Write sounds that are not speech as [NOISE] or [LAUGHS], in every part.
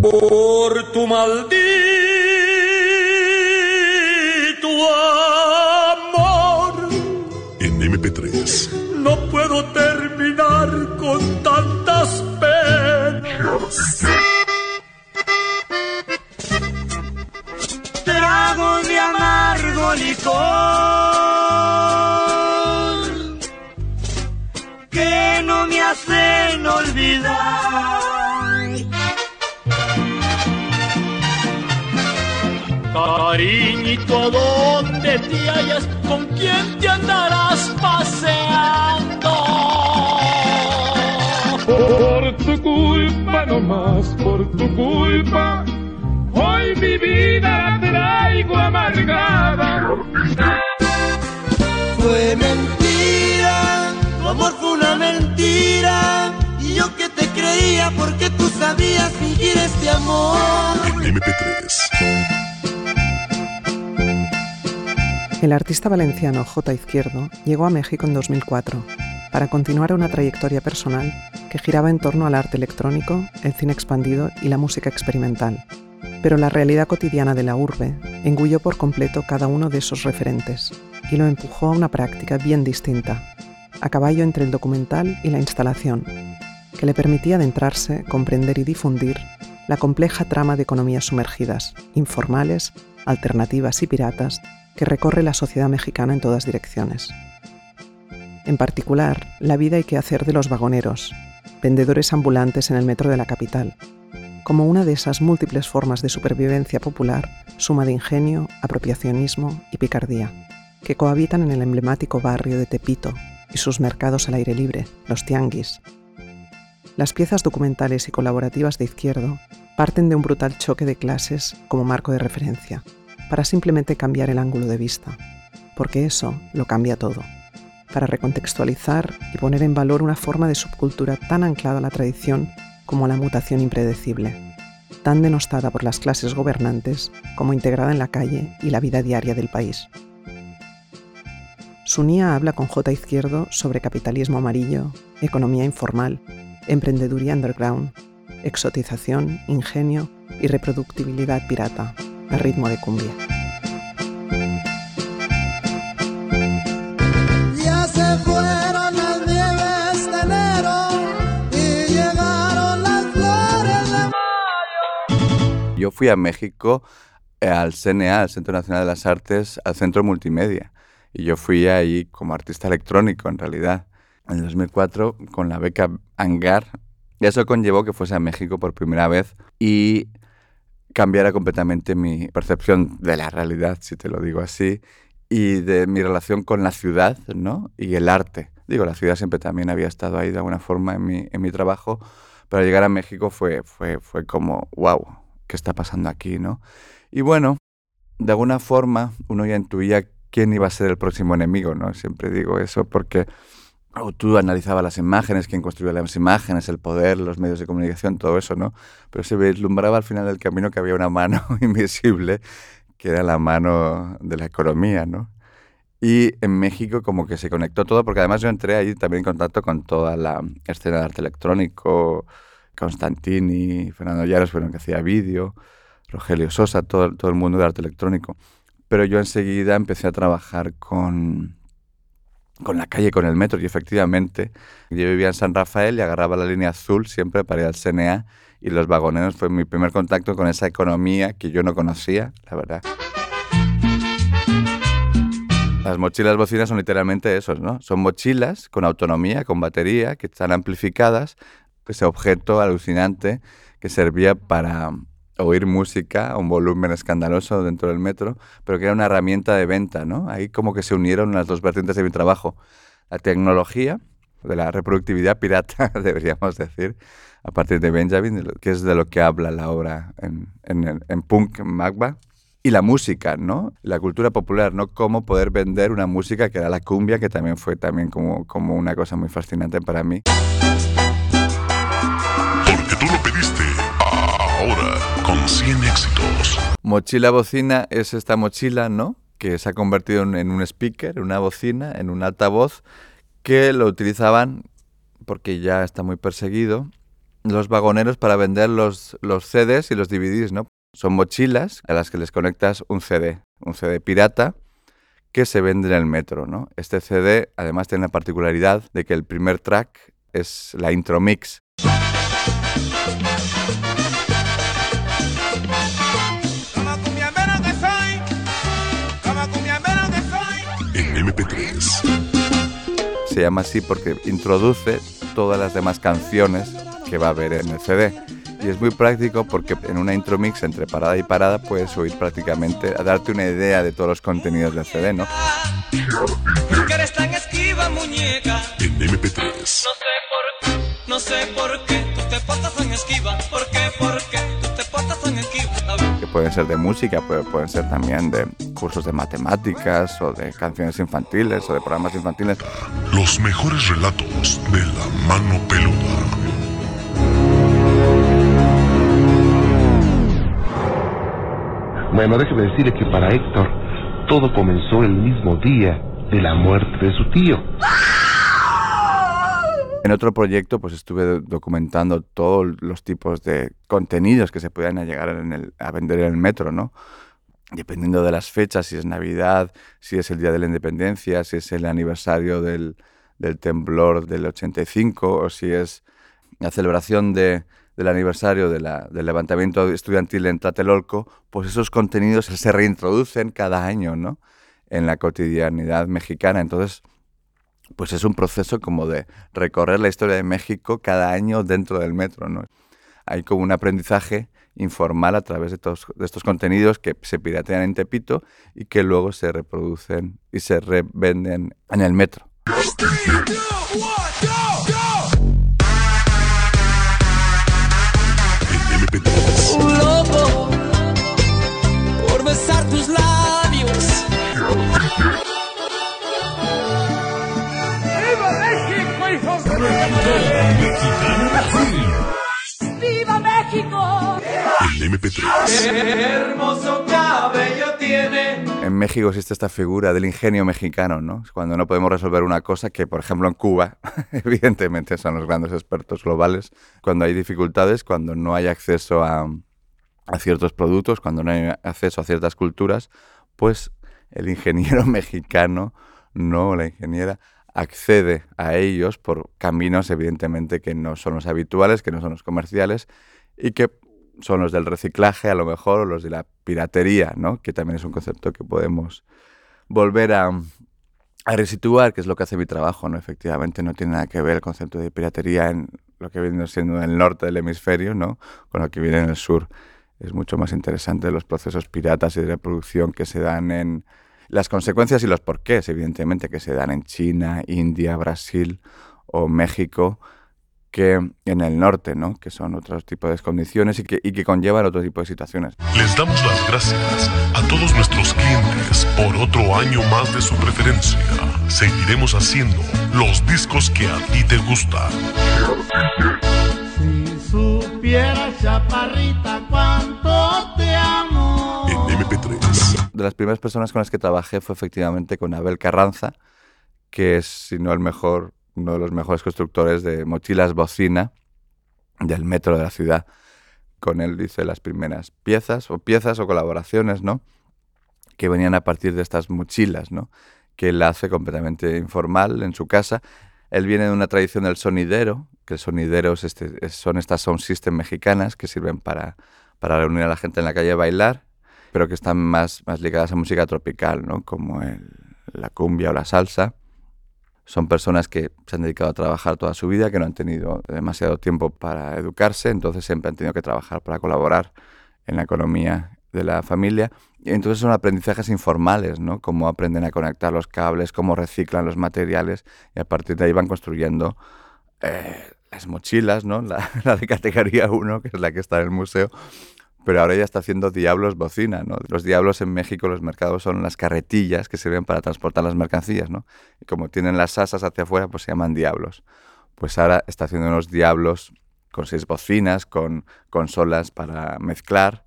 Por tu maldito amor. En MP3. No puedo terminar con tantas penas. Trago de amargo licor Cariñito, ¿dónde te hallas? ¿Con quién te andarás paseando? Por tu culpa, no más por tu culpa, hoy mi vida la traigo amargada. Fue mentira, tu amor fue una mentira. Y yo que te creía porque tú sabías fingir este amor. En MP3. El artista valenciano J. Izquierdo llegó a México en 2004 para continuar una trayectoria personal que giraba en torno al arte electrónico, el cine expandido y la música experimental. Pero la realidad cotidiana de la urbe engulló por completo cada uno de esos referentes y lo empujó a una práctica bien distinta, a caballo entre el documental y la instalación, que le permitía adentrarse, comprender y difundir la compleja trama de economías sumergidas, informales, alternativas y piratas que recorre la sociedad mexicana en todas direcciones. En particular, la vida y hacer de los vagoneros, vendedores ambulantes en el metro de la capital, como una de esas múltiples formas de supervivencia popular, suma de ingenio, apropiacionismo y picardía, que cohabitan en el emblemático barrio de Tepito y sus mercados al aire libre, los tianguis. Las piezas documentales y colaborativas de Izquierdo parten de un brutal choque de clases como marco de referencia, para simplemente cambiar el ángulo de vista, porque eso lo cambia todo, para recontextualizar y poner en valor una forma de subcultura tan anclada a la tradición como a la mutación impredecible, tan denostada por las clases gobernantes como integrada en la calle y la vida diaria del país. Sunía habla con J. Izquierdo sobre capitalismo amarillo, economía informal, emprendeduría underground, exotización, ingenio y reproductibilidad pirata a ritmo de cumbia. Ya se fueron las nieves de enero y llegaron las flores de Yo fui a México eh, al CNA, al Centro Nacional de las Artes, al Centro Multimedia. Y yo fui ahí como artista electrónico, en realidad, en el 2004, con la beca Hangar. Y eso conllevó que fuese a México por primera vez y cambiara completamente mi percepción de la realidad, si te lo digo así, y de mi relación con la ciudad ¿no? y el arte. Digo, la ciudad siempre también había estado ahí de alguna forma en mi, en mi trabajo, pero llegar a México fue, fue, fue como, wow, ¿qué está pasando aquí? ¿no? Y bueno, de alguna forma uno ya intuía quién iba a ser el próximo enemigo, ¿no? Siempre digo eso porque o tú analizabas las imágenes, quién construía las imágenes, el poder, los medios de comunicación, todo eso, ¿no? Pero se vislumbraba al final del camino que había una mano [LAUGHS] invisible, que era la mano de la economía, ¿no? Y en México como que se conectó todo, porque además yo entré ahí también en contacto con toda la escena de arte electrónico, Constantini, Fernando Llaros, bueno, que hacía vídeo, Rogelio Sosa, todo, todo el mundo de arte electrónico. Pero yo enseguida empecé a trabajar con, con la calle, con el metro, y efectivamente yo vivía en San Rafael y agarraba la línea azul siempre para ir al CNA y los vagoneros fue mi primer contacto con esa economía que yo no conocía, la verdad. Las mochilas bocinas son literalmente esos, ¿no? Son mochilas con autonomía, con batería, que están amplificadas, ese objeto alucinante que servía para oír música a un volumen escandaloso dentro del metro, pero que era una herramienta de venta, ¿no? Ahí como que se unieron las dos vertientes de mi trabajo. La tecnología, de la reproductividad pirata, [LAUGHS] deberíamos decir, a partir de Benjamin, que es de lo que habla la obra en, en, en Punk Magba, y la música, ¿no? La cultura popular, ¿no? Cómo poder vender una música que era la cumbia, que también fue también como, como una cosa muy fascinante para mí. 100 éxitos. Mochila bocina es esta mochila, ¿no? Que se ha convertido en, un speaker, una bocina, en un altavoz, que lo utilizaban porque ya está muy perseguido los vagoneros para vender los, los CDs y los DVDs, ¿no? Son mochilas a las que les conectas un CD, un CD pirata que se vende en el metro, ¿no? Este CD además tiene la particularidad de que el primer track es la intro mix. MP3. Se llama así porque introduce todas las demás canciones que va a haber en el CD. Y es muy práctico porque en una intro mix entre parada y parada puedes oír prácticamente, a darte una idea de todos los contenidos del CD, ¿no? En MP3. No sé por qué, no sé por qué tú te portas tan esquiva. ¿Por qué, por qué tú te portas tan esquiva? Que pueden ser de música, pero pueden ser también de cursos de matemáticas o de canciones infantiles o de programas infantiles. Los mejores relatos de la mano peluda. Bueno, déjeme decirle que para Héctor todo comenzó el mismo día de la muerte de su tío. En otro proyecto, pues estuve do- documentando todos los tipos de contenidos que se podían llegar en el- a vender en el metro, ¿no? Dependiendo de las fechas, si es Navidad, si es el Día de la Independencia, si es el aniversario del, del temblor del 85 o si es la celebración de- del aniversario de la- del levantamiento estudiantil en Tlatelolco, pues esos contenidos se reintroducen cada año, ¿no? En la cotidianidad mexicana. Entonces, pues es un proceso como de recorrer la historia de México cada año dentro del metro, ¿no? Hay como un aprendizaje informal a través de, todos, de estos contenidos que se piratean en Tepito y que luego se reproducen y se revenden en el metro. En MP3. Un por besar tus labios. ¡Viva MP3. Hermoso cabello tiene. En México existe esta figura del ingenio mexicano, ¿no? Cuando no podemos resolver una cosa que, por ejemplo, en Cuba, [LAUGHS] evidentemente son los grandes expertos globales, cuando hay dificultades, cuando no hay acceso a, a ciertos productos, cuando no hay acceso a ciertas culturas, pues el ingeniero [LAUGHS] mexicano, no la ingeniera, accede a ellos por caminos evidentemente que no son los habituales, que no son los comerciales y que son los del reciclaje a lo mejor o los de la piratería, ¿no? Que también es un concepto que podemos volver a, a resituar, que es lo que hace mi trabajo, ¿no? Efectivamente no tiene nada que ver el concepto de piratería en lo que viene siendo en el norte del hemisferio, ¿no? Con lo que viene en el sur. Es mucho más interesante los procesos piratas y de reproducción que se dan en las consecuencias y los porqués, evidentemente, que se dan en China, India, Brasil o México, que en el norte, ¿no? Que son otros tipos de condiciones y que, y que conllevan otro tipo de situaciones. Les damos las gracias a todos nuestros clientes por otro año más de su preferencia. Seguiremos haciendo los discos que a ti te gustan. Si supieras, chaparrita, cuánto te amo. En MP3. de las primeras personas con las que trabajé fue efectivamente con Abel Carranza, que es, si no el mejor, uno de los mejores constructores de mochilas bocina del metro de la ciudad. Con él hice las primeras piezas, o piezas o colaboraciones, ¿no? Que venían a partir de estas mochilas, ¿no? Que él hace completamente informal en su casa. Él viene de una tradición del sonidero, que el sonidero es este- es- son estas sound system mexicanas que sirven para, para reunir a la gente en la calle a bailar pero que están más, más ligadas a música tropical, ¿no? como la cumbia o la salsa. Son personas que se han dedicado a trabajar toda su vida, que no han tenido demasiado tiempo para educarse, entonces siempre han tenido que trabajar para colaborar en la economía de la familia. Y entonces son aprendizajes informales, ¿no? Cómo aprenden a conectar los cables, cómo reciclan los materiales y a partir de ahí van construyendo eh, las mochilas, ¿no? La, [LAUGHS] la de categoría 1, que es la que está en el museo, pero ahora ya está haciendo diablos bocina. Los diablos en México, los mercados son las carretillas que sirven para transportar las mercancías, ¿no? Como tienen las asas hacia afuera, pues se llaman diablos. Pues ahora está haciendo unos diablos con seis bocinas, con consolas para mezclar,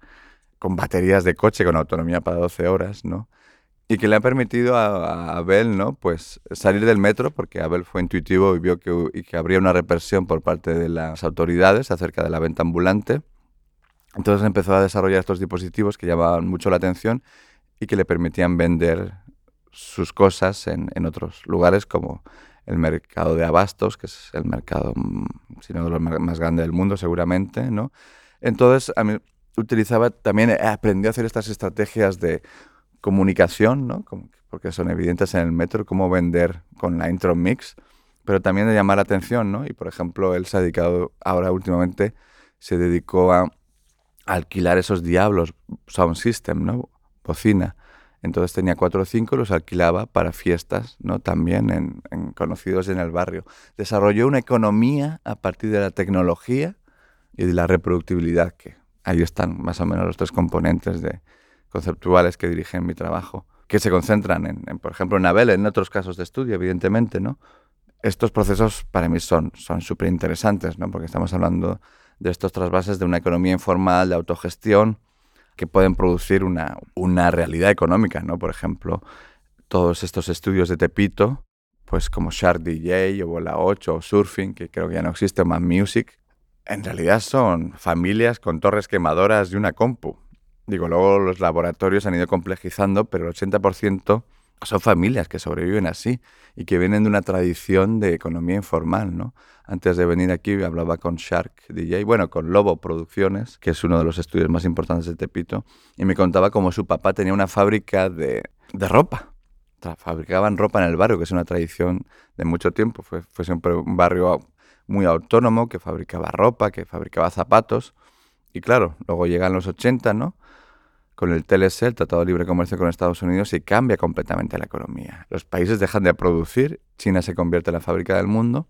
con baterías de coche con autonomía para 12 horas, ¿no? y que le ha permitido a, Abel ¿no? pues salir del metro, porque Abel fue intuitivo y vio que habría una represión por parte de las autoridades acerca de la venta ambulante. Entonces empezó a desarrollar estos dispositivos que llamaban mucho la atención y que le permitían vender sus cosas en, otros lugares como el mercado de abastos, que es el mercado, mm, si no de los más grande del mundo seguramente, ¿no? Entonces, a mí utilizaba, también aprendió a hacer estas estrategias de comunicación, ¿no? porque son evidentes en el metro, cómo vender con la intro mix, pero también de llamar la atención, ¿no? Y por ejemplo, él se ha dedicado, ahora últimamente, se dedicó a alquilar esos diablos sound system, ¿no? Bocina. Entonces tenía cuatro o cinco los alquilaba para fiestas, ¿no? También en, en, conocidos en el barrio. Desarrolló una economía a partir de la tecnología y de la reproductibilidad, que ahí están más o menos los tres componentes de, conceptuales que dirigen mi trabajo, que se concentran en, por ejemplo, en Abel, en otros casos de estudio, evidentemente, ¿no? Estos procesos para mí son súper interesantes, ¿no? Porque estamos hablando de estos trasvases de una economía informal, de autogestión, que pueden producir una, una realidad económica, ¿no? Por ejemplo, todos estos estudios de Tepito, pues como Shark DJ o Bola 8 o Surfing, que creo que ya no existe, más Music, en realidad son familias con torres quemadoras y una compu. Digo, luego los laboratorios han ido complejizando, pero el 80% son familias que sobreviven así y que vienen de una tradición de economía informal, ¿no? Antes de venir aquí hablaba con Shark DJ, bueno, con Lobo Producciones, que es uno de los estudios más importantes de Tepito, y me contaba cómo su papá tenía una fábrica de, de ropa. Fabricaban ropa en el barrio, que es una tradición de mucho tiempo. Fue, fue siempre un barrio muy autónomo que fabricaba ropa, que fabricaba zapatos. Y claro, luego llegan los 80, ¿no? Con el TLC, el Tratado de Libre Comercio con Estados Unidos, y cambia completamente la economía. Los países dejan de producir, China se convierte en la fábrica del mundo.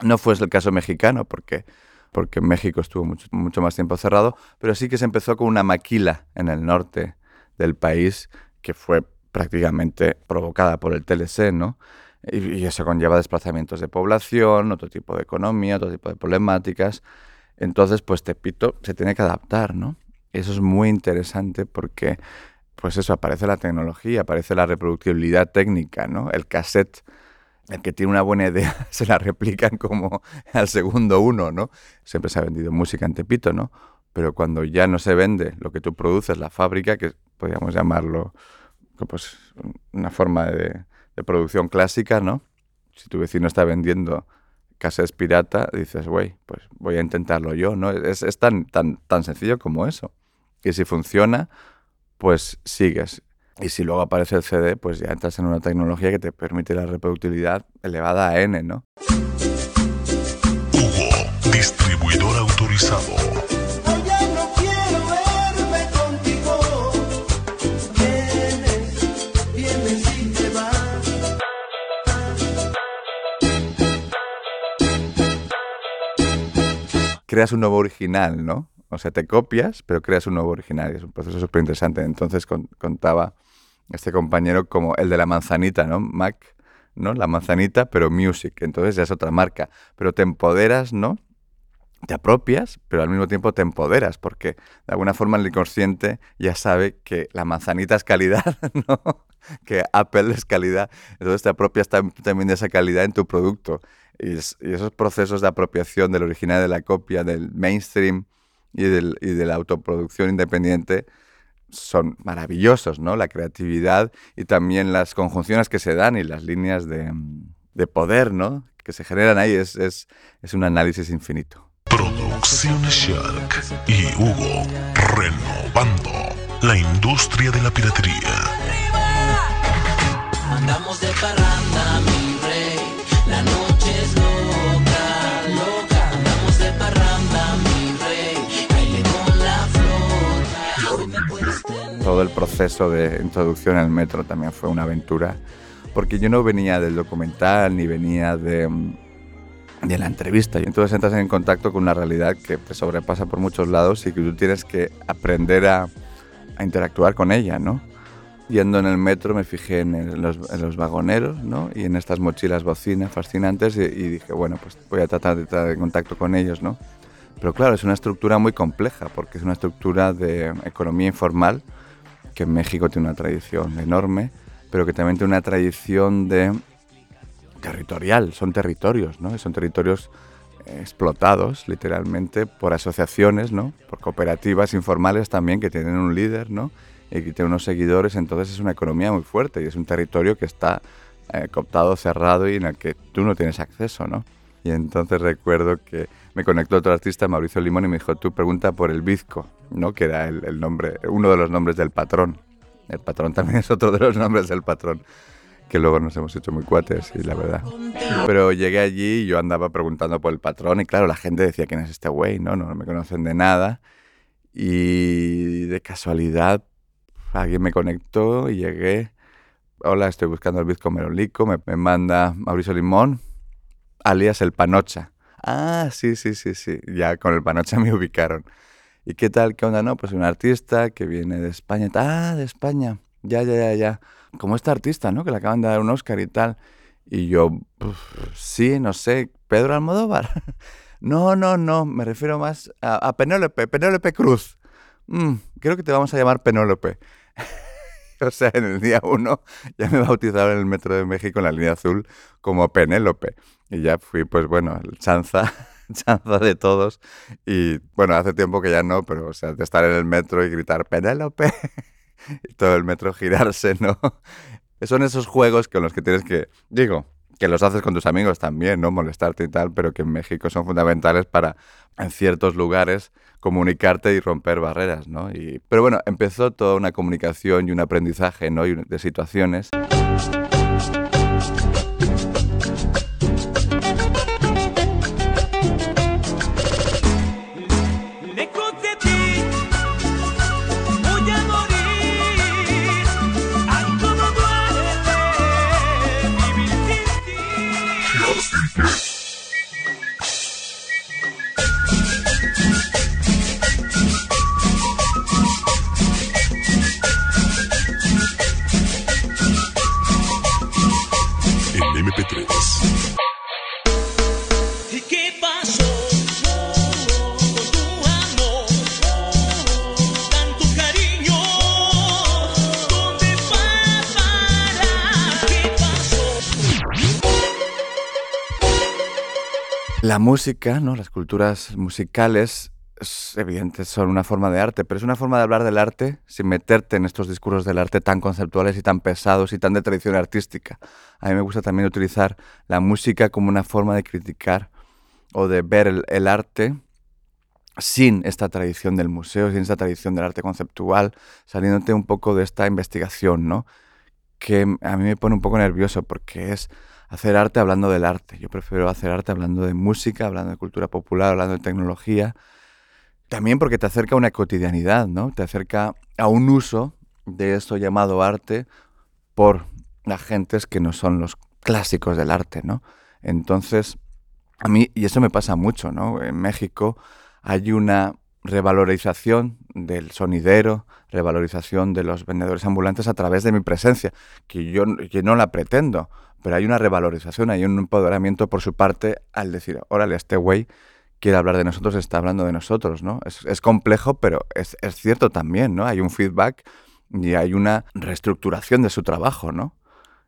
No fue el caso mexicano, porque, porque México estuvo mucho, mucho más tiempo cerrado, pero sí que se empezó con una maquila en el norte del país que fue prácticamente provocada por el TLC, ¿no? Y, y, eso conlleva desplazamientos de población, otro tipo de economía, otro tipo de problemáticas. Entonces, pues Tepito se tiene que adaptar, ¿no? Eso es muy interesante porque, pues eso, aparece la tecnología, aparece la reproductibilidad técnica, ¿no? El cassette, el que tiene una buena idea, [LAUGHS] se la replican como al segundo uno, ¿no? Siempre se ha vendido música en Tepito, ¿no? Pero cuando ya no se vende lo que tú produces, la fábrica, que podríamos llamarlo pues una forma de, producción clásica, ¿no? Si tu vecino está vendiendo cassettes pirata, dices, güey, pues voy a intentarlo yo, ¿no? Es, es tan, tan, tan sencillo como eso. Y si funciona, pues sigues. Y si luego aparece el CD, pues ya entras en una tecnología que te permite la reproductibilidad elevada a N, ¿no? Hugo, distribuidor autorizado. creas un nuevo original, ¿no? O sea, te copias, pero creas un nuevo original. Es un proceso súper interesante. Entonces contaba este compañero como el de la manzanita, ¿no? Mac, ¿no? La manzanita, pero Music. Entonces ya es otra marca. Pero te empoderas, ¿no? Te apropias, pero al mismo tiempo te empoderas, porque de alguna forma el inconsciente ya sabe que la manzanita es calidad, [LAUGHS] ¿no? Que Apple es calidad. Entonces te apropias también de esa calidad en tu producto. Y, y esos procesos de apropiación del original de la copia, del mainstream, y, del, y de la autoproducción independiente son maravillosos, ¿no? La creatividad y también las conjunciones que se dan y las líneas de, de poder, ¿no? Que se generan ahí es, es, es un análisis infinito. Producciones Shark y Hugo renovando la industria de la piratería. Andamos de parranda, Todo el proceso de introducción al metro también fue una aventura, porque yo no venía del documental ni venía de, de la entrevista, y entonces entras en contacto con una realidad que te sobrepasa por muchos lados y que tú tienes que aprender a, a interactuar con ella, ¿no? Yendo en el metro me fijé en, el- los, en los vagoneros, ¿no? Y en estas mochilas bocinas fascinantes y, y dije, bueno, pues voy a tratar de entrar en contacto con ellos, ¿no? Pero claro, es una estructura muy compleja porque es una estructura de economía informal que México tiene una tradición enorme, pero que también tiene una tradición de territorial, son territorios, ¿no? Son territorios explotados literalmente por asociaciones, ¿no? Por cooperativas informales también que tienen un líder, ¿no? Y que tienen unos seguidores, entonces es una economía muy fuerte y es un territorio que está eh, cooptado, cerrado y en el que tú no tienes acceso, ¿no? Y entonces recuerdo que me conectó otro artista, Mauricio Limón, y me dijo, tú pregunta por el bizco, ¿no? Que era el, nombre, uno de los nombres del patrón. El patrón también es otro de los nombres del patrón que luego nos hemos hecho muy cuates, y la verdad. Pero llegué allí y yo andaba preguntando por el patrón y claro, la gente decía, ¿quién es este güey? No, no me conocen de nada. Y de casualidad alguien me conectó y llegué. Hola, estoy buscando el bizco merolico. Me, me manda Mauricio Limón, alias el Panocha. Ah, sí, sí, sí, sí. Ya con el Panocha [LAUGHS] me ubicaron. ¿Y qué tal? ¿Qué onda? No, pues un artista que viene de España. Ah, de España. Ya, ya, ya, ya como este artista, ¿no? Que le acaban de dar un Oscar y tal. Y yo, sí, no sé, Pedro Almodóvar. [LAUGHS] no, no, no, me refiero más a, Penélope, Penélope Cruz. Mm, creo que te vamos a llamar Penélope. [LAUGHS] o sea, en el día uno ya me bautizaron en el Metro de México en la línea azul como Penélope. Y ya fui, pues bueno, el chanza, [LAUGHS] chanza de todos. Y bueno, hace tiempo que ya no, pero o sea, de estar en el metro y gritar Penélope. [LAUGHS] y todo el metro girarse, [LAUGHS] ¿no? Son esos juegos con los que tienes que, digo, que los haces con tus amigos también, ¿no? Molestarte y tal, pero que en México son fundamentales para, en ciertos lugares, comunicarte y romper barreras, ¿no? Y, pero bueno, empezó toda una comunicación y un aprendizaje, ¿no? Y de situaciones. La música, ¿no? las culturas musicales, es evidente, son una forma de arte, pero es una forma de hablar del arte sin meterte en estos discursos del arte tan conceptuales y tan pesados y tan de tradición artística. A mí me gusta también utilizar la música como una forma de criticar o de ver el, el arte sin esta tradición del museo, sin esta tradición del arte conceptual, saliéndote un poco de esta investigación, ¿no? Que a mí me pone un poco nervioso porque es hacer arte hablando del arte. Yo prefiero hacer arte hablando de música, hablando de cultura popular, hablando de tecnología. También porque te acerca a una cotidianidad, ¿no? Te acerca a un uso de esto llamado arte por agentes que no son los clásicos del arte, ¿no? Entonces, a mí, y eso me pasa mucho, ¿no? En México hay una revalorización del sonidero, revalorización de los vendedores ambulantes a través de mi presencia, que yo que no la pretendo, pero hay una revalorización, hay un empoderamiento por su parte al decir, órale, este güey quiere hablar de nosotros, está hablando de nosotros, ¿no? Es, complejo, pero es, es, cierto también, ¿no? Hay un feedback y hay una reestructuración de su trabajo, ¿no?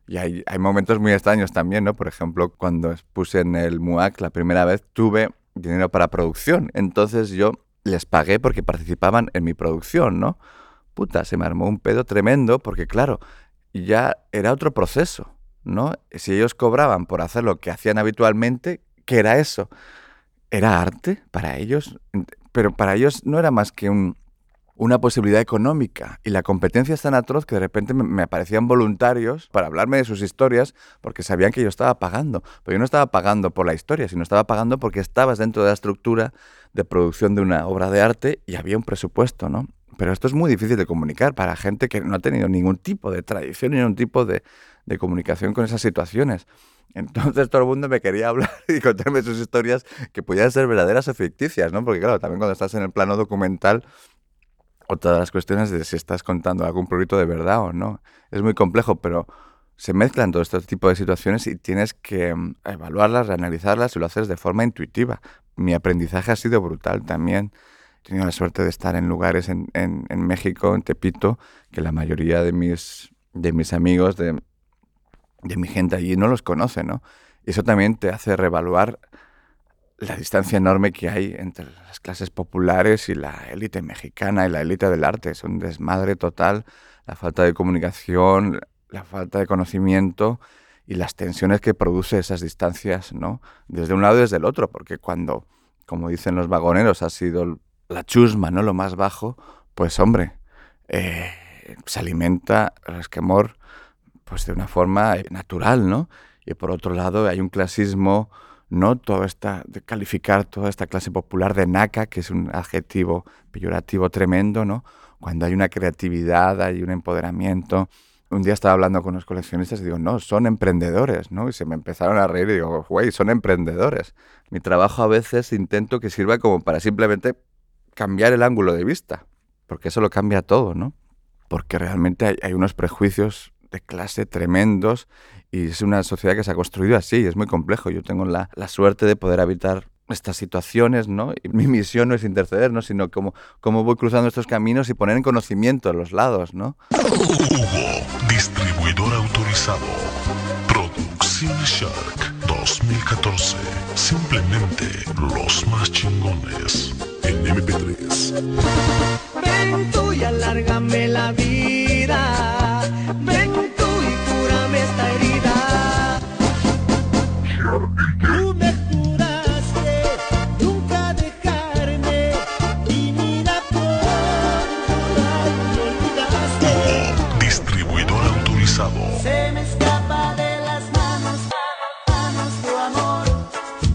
Y hay, hay momentos muy extraños también, ¿no? Por ejemplo, cuando puse en el MUAC la primera vez, tuve dinero para producción. Entonces yo les pagué porque participaban en mi producción, ¿no? Puta, se me armó un pedo tremendo porque, claro, ya era otro proceso. ¿no? Si ellos cobraban por hacer lo que hacían habitualmente, ¿qué era eso? ¿Era arte para ellos? Pero para ellos no era más que una posibilidad económica. Y la competencia es tan atroz que de repente me, aparecían voluntarios para hablarme de sus historias porque sabían que yo estaba pagando. Pero yo no estaba pagando por la historia, sino estaba pagando porque estabas dentro de la estructura de producción de una obra de arte y había un presupuesto, ¿no? Pero esto es muy difícil de comunicar para gente que no ha tenido ningún tipo de tradición, ni ningún tipo de, comunicación con esas situaciones. Entonces todo el mundo me quería hablar [LAUGHS] y contarme sus historias que podían ser verdaderas o ficticias, ¿no? Porque claro, también cuando estás en el plano documental, de las cuestiones de si estás contando algún proyecto de verdad o no. Es muy complejo, pero se mezclan todos estos tipos de situaciones y tienes que mm, evaluarlas, reanalizarlas y lo haces de forma intuitiva. Mi aprendizaje ha sido brutal también He tenido la suerte de estar en lugares en, en- en México, en Tepito, que la mayoría de mis, de mis amigos, de, de mi gente allí, no los conoce, ¿no? Y eso también te hace reevaluar la distancia enorme que hay entre las clases populares y la élite mexicana y la élite del arte. Es un desmadre total, la falta de comunicación, la falta de conocimiento y las tensiones que produce esas distancias, ¿no? Desde un lado y desde el otro, porque cuando, como dicen los vagoneros, ha sido la chusma, ¿no? Lo más bajo, pues hombre, eh, se alimenta el esquemor pues de una forma natural, ¿no? Y por otro lado hay un clasismo, ¿no? Todo esta, de calificar toda esta clase popular de naca, que es un adjetivo peyorativo tremendo, ¿no? Cuando hay una creatividad, hay un empoderamiento. Un día estaba hablando con los coleccionistas y digo, no, son emprendedores, ¿no? Y se me empezaron a reír y digo, güey, son emprendedores. Mi trabajo a veces intento que sirva como para simplemente cambiar el ángulo de vista, porque eso lo cambia todo, ¿no? Porque realmente hay unos prejuicios de clase tremendos y es una sociedad que se ha construido así, es muy complejo. Yo tengo la, la suerte de poder habitar estas situaciones, ¿no? Y mi [LAUGHS] misión no es interceder, ¿no? Sino cómo, cómo voy cruzando estos caminos y poner en conocimiento a los lados, ¿no? Hugo, distribuidor autorizado. Producciones Shark 2014. Simplemente los más chingones en MP3. Ven tú y alárgame la vida.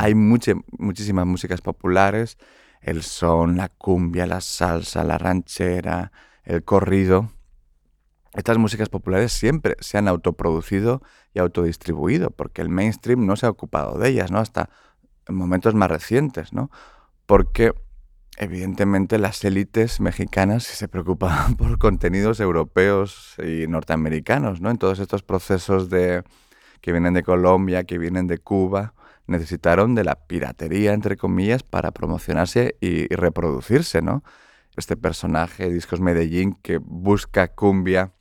Hay mucha- muchísimas músicas populares, el son, la cumbia, la salsa, la ranchera, el corrido. Estas músicas populares siempre se han autoproducido y autodistribuido, porque el mainstream no se ha ocupado de ellas, ¿no? Hasta en momentos más recientes, ¿no? Porque evidentemente las élites mexicanas se preocupaban [LAUGHS] por contenidos europeos y norteamericanos, ¿no? En todos estos procesos de que vienen de Colombia, que vienen de Cuba, necesitaron de la piratería, entre comillas, para promocionarse y, y reproducirse, ¿no? Este personaje, Discos Medellín, que busca cumbia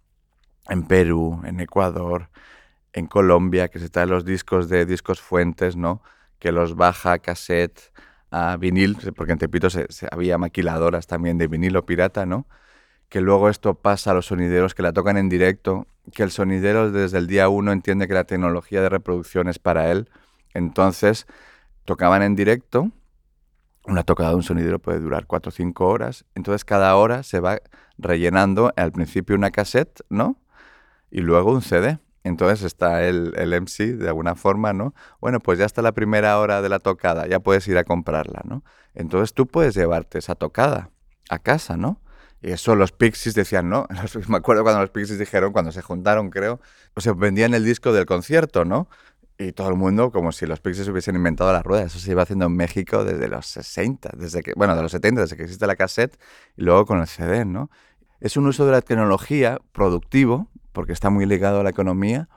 en Perú, en Ecuador, en Colombia, que se trae los discos de Discos Fuentes, ¿no? Que los baja a cassette, a vinil, porque en Tepito había maquiladoras también de vinilo pirata, ¿no? Que luego esto pasa a los sonideros que la tocan en directo, que el sonidero desde el día uno entiende que la tecnología de reproducción es para él, entonces tocaban en directo, una tocada de un sonidero puede durar 4 o 5 horas, entonces cada hora se va rellenando al principio una cassette, ¿no? Y luego un CD. Entonces está el, el MC de alguna forma, ¿no? Bueno, pues ya está la primera hora de la tocada, ya puedes ir a comprarla, ¿no? Entonces tú puedes llevarte esa tocada a casa, ¿no? Y eso los Pixies decían, no. [LAUGHS] Los- Me acuerdo cuando los Pixies dijeron, cuando se juntaron, creo, o se vendían el disco del concierto, ¿no? Y todo el mundo, como si los Pixies hubiesen inventado la rueda. Eso se iba haciendo en México desde los 60, desde que, bueno, de los 70, desde que existe la cassette y luego con el CD, ¿no? Es un uso de la tecnología productivo, porque está muy ligado a la economía,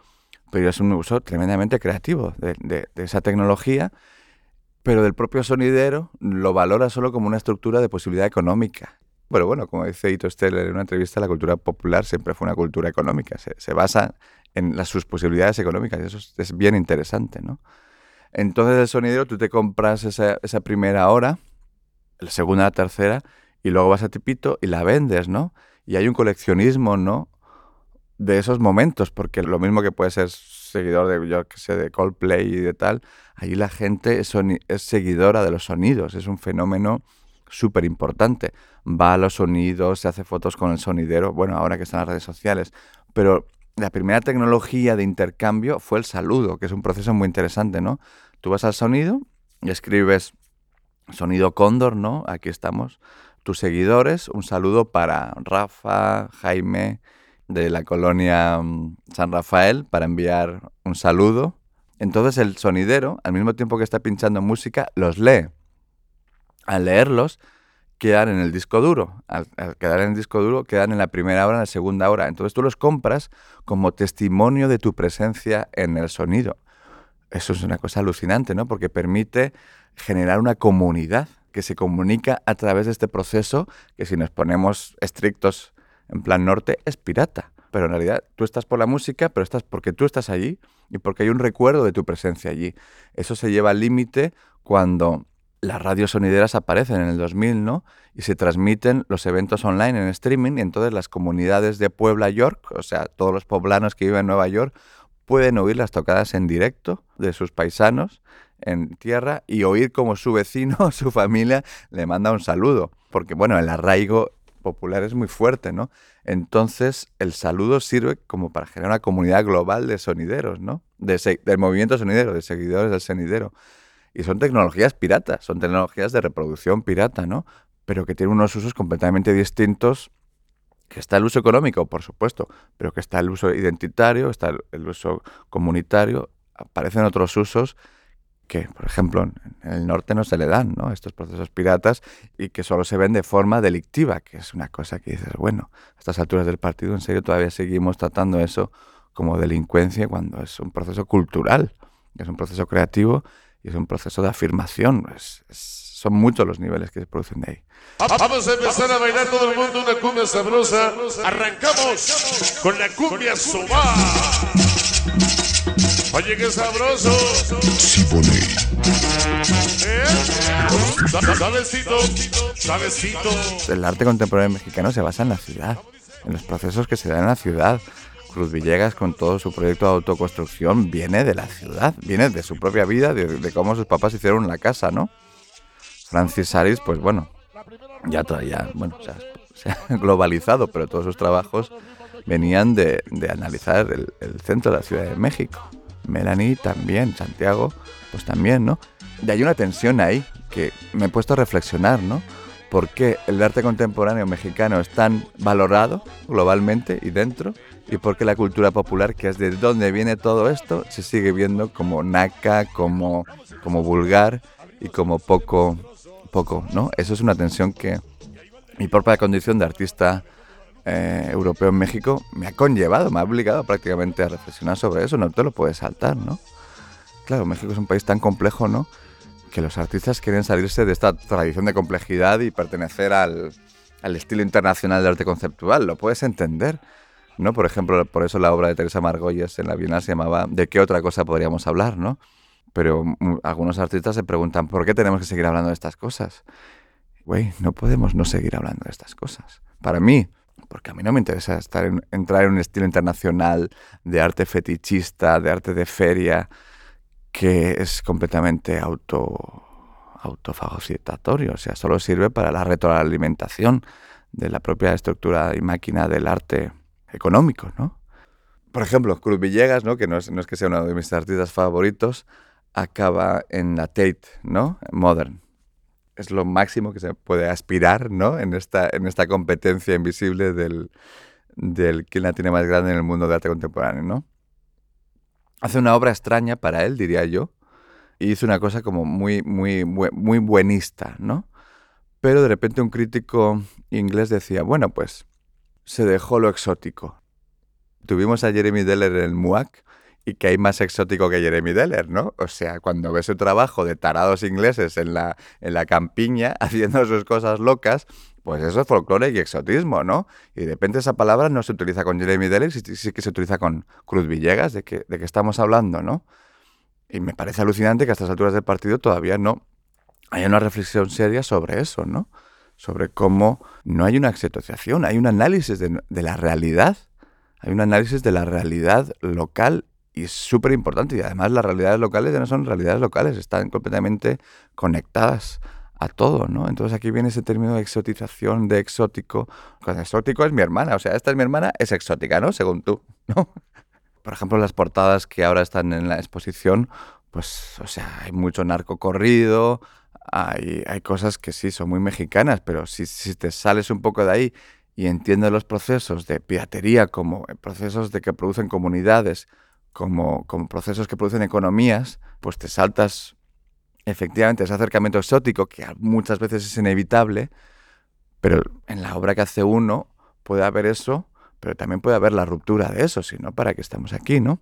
pero es un uso tremendamente creativo de, de- de esa tecnología, pero del propio sonidero lo valora solo como una estructura de posibilidad económica. Bueno, bueno, como dice Ito Steller en una entrevista, la cultura popular siempre fue una cultura económica, se, se basa en las, sus posibilidades económicas, y eso es, es bien interesante, ¿no? Entonces el sonidero, tú te compras esa, esa primera hora, la segunda, la tercera, y luego vas a Tipito y la vendes, ¿no? Y hay un coleccionismo, ¿no? De esos momentos, porque lo mismo que puede ser seguidor de, yo qué sé, de Coldplay y de tal, allí la gente es seguidora de los sonidos, es un fenómeno súper importante. Va a los sonidos, se hace fotos con el sonidero, bueno, ahora que están las redes sociales, pero la primera tecnología de intercambio fue el saludo, que es un proceso muy interesante, ¿no? Tú vas al sonido y escribes sonido cóndor, ¿no? Aquí estamos. Tus seguidores, un saludo para Rafa, Jaime, de la colonia mm, San Rafael, para enviar un saludo. Entonces el sonidero, al mismo tiempo que está pinchando música, los lee. Al leerlos, quedan en el disco duro. Al, al quedar en el disco duro, quedan en la primera hora, en la segunda hora. Entonces tú los compras como testimonio de tu presencia en el sonido. Eso es una cosa alucinante, ¿no? Porque permite generar una comunidad que se comunica a través de este proceso que si nos ponemos estrictos en plan norte es pirata. Pero en realidad tú estás por la música, pero estás porque tú estás allí y porque hay un recuerdo de tu presencia allí. Eso se lleva al límite cuando las radios sonideras aparecen en el 2000, ¿no? Y se transmiten los eventos online en streaming y entonces las comunidades de Puebla, York, o sea, todos los poblanos que viven en Nueva York, pueden oír las tocadas en directo de sus paisanos en tierra y oír como su vecino o [LAUGHS] su familia le manda un saludo. Porque, bueno, el arraigo popular es muy fuerte, ¿no? Entonces, el saludo sirve como para generar una comunidad global de sonideros, ¿no? De del movimiento sonidero, de seguidores del sonidero. Y son tecnologías piratas, son tecnologías de reproducción pirata, ¿no? Pero que tienen unos usos completamente distintos. Que está el uso económico, por supuesto, pero que está el uso identitario, está el uso comunitario, aparecen otros usos que, por ejemplo, en el norte no se le dan ¿no? estos procesos piratas y que solo se ven de forma delictiva, que es una cosa que dices, bueno, a estas alturas del partido, en serio, todavía seguimos tratando eso como delincuencia cuando es un proceso cultural, es un proceso creativo y es un proceso de afirmación. son muchos los niveles que se producen de ahí. Vamos a empezar a bailar todo el mundo una cumbia sabrosa. Arrancamos con la cumbia soba. Oye, qué sabroso. Siboney. ¿Eh? Sabecito, sabecito. El arte contemporáneo mexicano se basa en la ciudad, en los procesos que se dan en la ciudad. Cruz Villegas con todo su proyecto de autoconstrucción viene de la ciudad, viene de su propia vida, de, cómo sus papás hicieron la casa, ¿no? Francis Aris, pues bueno, ya todavía, bueno, se ha, [LAUGHS] globalizado, pero todos sus trabajos venían de, analizar el, el, centro de la Ciudad de México. Melanie también, Santiago, pues también, ¿no? Y hay una tensión ahí que me he puesto a reflexionar, ¿no? ¿Por qué el arte contemporáneo mexicano es tan valorado globalmente y dentro? ¿Y por qué la cultura popular, que es de dónde viene todo esto, se sigue viendo como naca, como, como vulgar y como poco, poco, ¿no? Eso es una tensión que mi propia condición de artista eh, europeo en México me ha conllevado, me ha obligado prácticamente a reflexionar sobre eso, no te lo puedes saltar, ¿no? Claro, México es un país tan complejo, ¿no? que los artistas quieren salirse de esta tradición de complejidad y pertenecer al, al estilo internacional de arte conceptual. Lo puedes entender. ¿no? Por ejemplo, por eso la obra de Teresa Margolles en la Bienal se llamaba ¿De qué otra cosa podríamos hablar? ¿no? Pero algunos artistas se preguntan ¿por qué tenemos que seguir hablando de estas cosas? Güey, no podemos no seguir hablando de estas cosas. Para mí, porque a mí no me interesa estar en, entrar en un estilo internacional de arte fetichista, de arte de feria, que es completamente auto, autofagocitatorio, o sea, solo sirve para la retroalimentación de la propia estructura y máquina del arte económico, ¿no? Por ejemplo, Cruz Villegas, ¿no? que no es, no es que sea uno de mis artistas favoritos, acaba en la Tate, ¿no? Modern. Es lo máximo que se puede aspirar, ¿no? En esta, en esta competencia invisible del, del quien la tiene más grande en el mundo de arte contemporáneo, ¿no? hace una obra extraña para él, diría yo, y hizo una cosa como muy, muy, muy buenista, ¿no? Pero de repente un crítico inglés decía, bueno, pues se dejó lo exótico. Tuvimos a Jeremy Deller en el MUAC y que hay más exótico que Jeremy Deller, ¿no? O sea, cuando ves su trabajo de tarados ingleses en la, en la campiña [LAUGHS] haciendo sus cosas locas, pues eso es folclore y exotismo, ¿no? Y de repente esa palabra no se utiliza con Jeremy Deller, sí, que se utiliza con Cruz Villegas, de que, de que estamos hablando, ¿no? Y me parece alucinante que a estas alturas del partido todavía no haya una reflexión seria sobre eso, ¿no? Sobre cómo no hay una exotización, hay un análisis de, de la realidad, hay un análisis de la realidad local y es súper importante. Y además las realidades locales ya no son realidades locales, están completamente conectadas a todo, ¿no? Entonces aquí viene ese término de exotización, de exótico. Cuando exótico es mi hermana, o sea, esta es mi hermana, es exótica, ¿no? Según tú, ¿no? [LAUGHS] Por ejemplo, las portadas que ahora están en la exposición, pues, o sea, hay mucho narco corrido, hay, hay cosas que sí son muy mexicanas, pero si, si te sales un poco de ahí y entiendes los procesos de piratería como procesos de que producen comunidades, como, como procesos que producen economías, pues te saltas efectivamente ese acercamiento exótico que muchas veces es inevitable, pero en la obra que hace uno puede haber eso, pero también puede haber la ruptura de eso, si no, ¿para qué estamos aquí, no?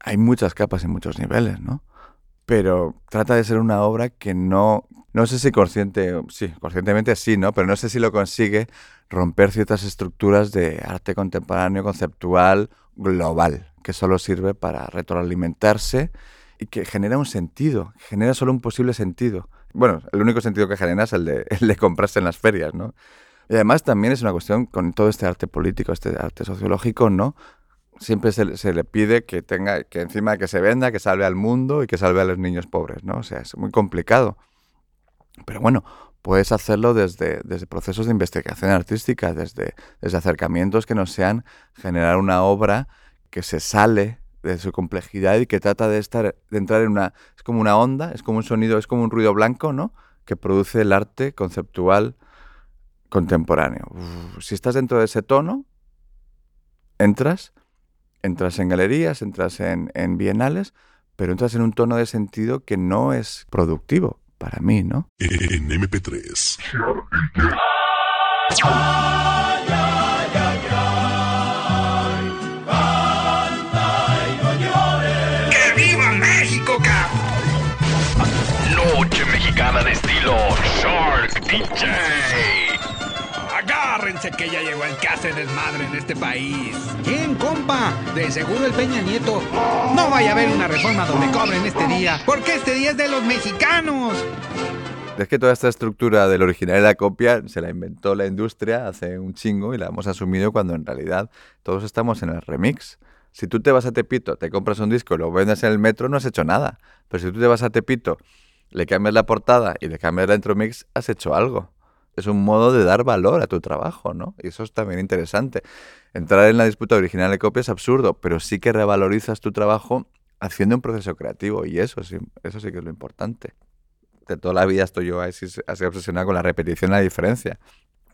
Hay muchas capas y muchos niveles, ¿no? pero trata de ser una obra que no, no sé si consciente, sí, conscientemente sí, ¿no? Pero no sé si lo consigue romper ciertas estructuras de arte contemporáneo, conceptual, global, que solo sirve para retroalimentarse y que genera un sentido, genera solo un posible sentido. Bueno, el único sentido que genera es el de, [LAUGHS] el de comprarse en las ferias, ¿no? Y además también es una cuestión con todo este arte político, este arte sociológico, ¿no? Siempre se, se le pide que tenga, que encima que se venda, que salve al mundo y que salve a los niños pobres, ¿no? O sea, es muy complicado. Pero bueno, puedes hacerlo desde, desde procesos de investigación artística, desde, desde acercamientos que no sean generar una obra que se sale de su complejidad y que trata de estar de entrar en una es como una onda, es como un sonido, es como un ruido blanco, ¿no? que produce el arte conceptual contemporáneo. Uf, si estás dentro de ese tono, entras, entras en galerías, entras en, en bienales, pero entras en un tono de sentido que no es productivo para mí, ¿no? En MP3. De estilo Shark DJ. Agárrense que ya llegó el que hace desmadre en este país. ¿Quién, compa? De seguro el Peña Nieto. No vaya a haber una reforma donde cobren este día, porque este día es de los mexicanos. Es que toda esta estructura del original y la copia se la inventó la industria hace un chingo y la hemos asumido cuando en realidad todos estamos en el remix. Si tú te vas a Tepito, te compras un disco y lo vendes en el metro, no has hecho nada. Pero si tú te vas a Tepito, le cambias la portada y le cambias la intro mix, has hecho algo. Es un modo de dar valor a tu trabajo, ¿no? Y eso es también interesante. Entrar en la disputa original y copia es absurdo, pero sí que revalorizas tu trabajo haciendo un proceso creativo y eso sí, eso sí que es lo importante. De toda la vida estoy yo así, así obsesionado con la repetición y la diferencia.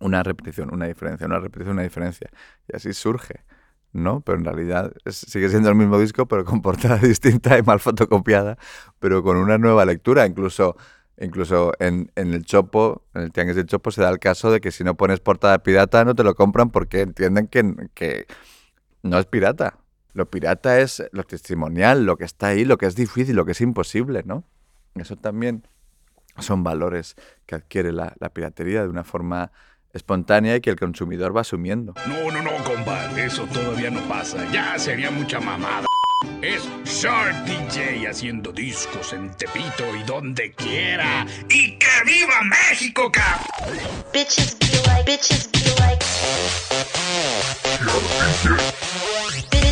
Una repetición, una diferencia, una repetición, una diferencia. Y así surge. ¿No? Pero en realidad sigue siendo el mismo disco, pero con [LAUGHS] portada distinta y mal fotocopiada, pero con una nueva lectura. Incluso, incluso en, en el Chopo, en el Tianguis del Chopo, se da el caso de que si no pones portada pirata no te lo compran porque entienden que, que no es pirata. Lo pirata es lo testimonial, lo que está ahí, lo que es difícil, lo que es imposible, ¿no? Eso también son valores que adquiere la, la piratería de una forma espontánea y que el consumidor va asumiendo. No, no, no, compa. Eso todavía no pasa. Ya sería mucha mamada. Es Shark DJ haciendo discos en Tepito y donde quiera. ¡Y que viva México, cabrón! Bitches be like, bitches be like.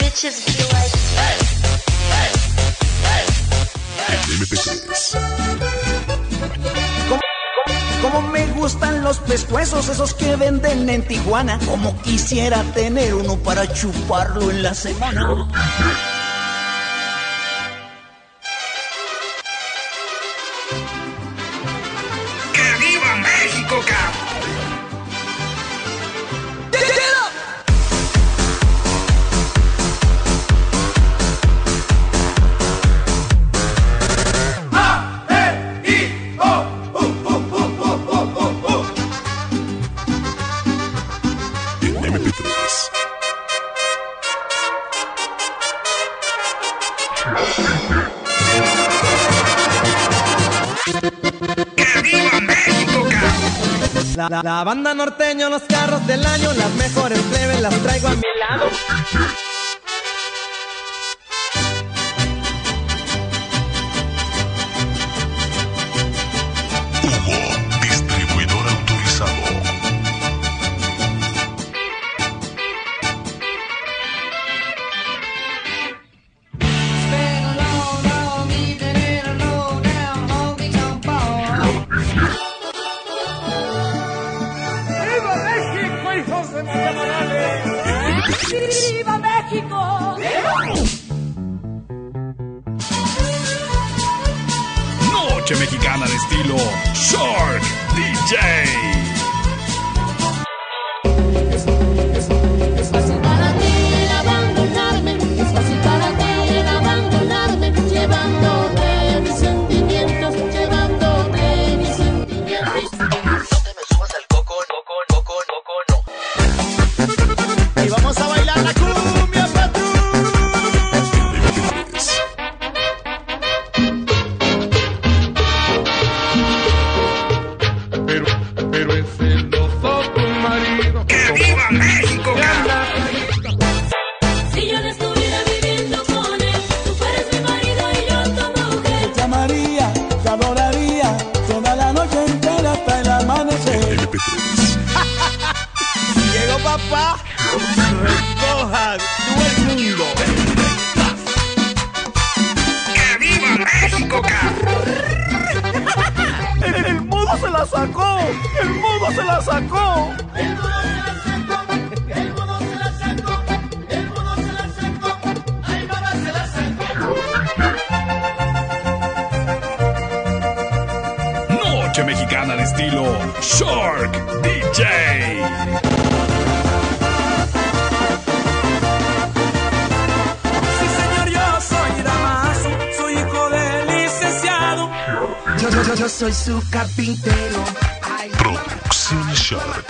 Bitches be like. En MP3. Como me gustan los pescuezos, esos que venden en Tijuana. Como quisiera tener uno para chuparlo en la semana. La, banda norteño, los carros del año, las mejores plebes las traigo a mi lado. Mexicana de estilo Shark DJ. Yo soy su carpintero. Producción Shark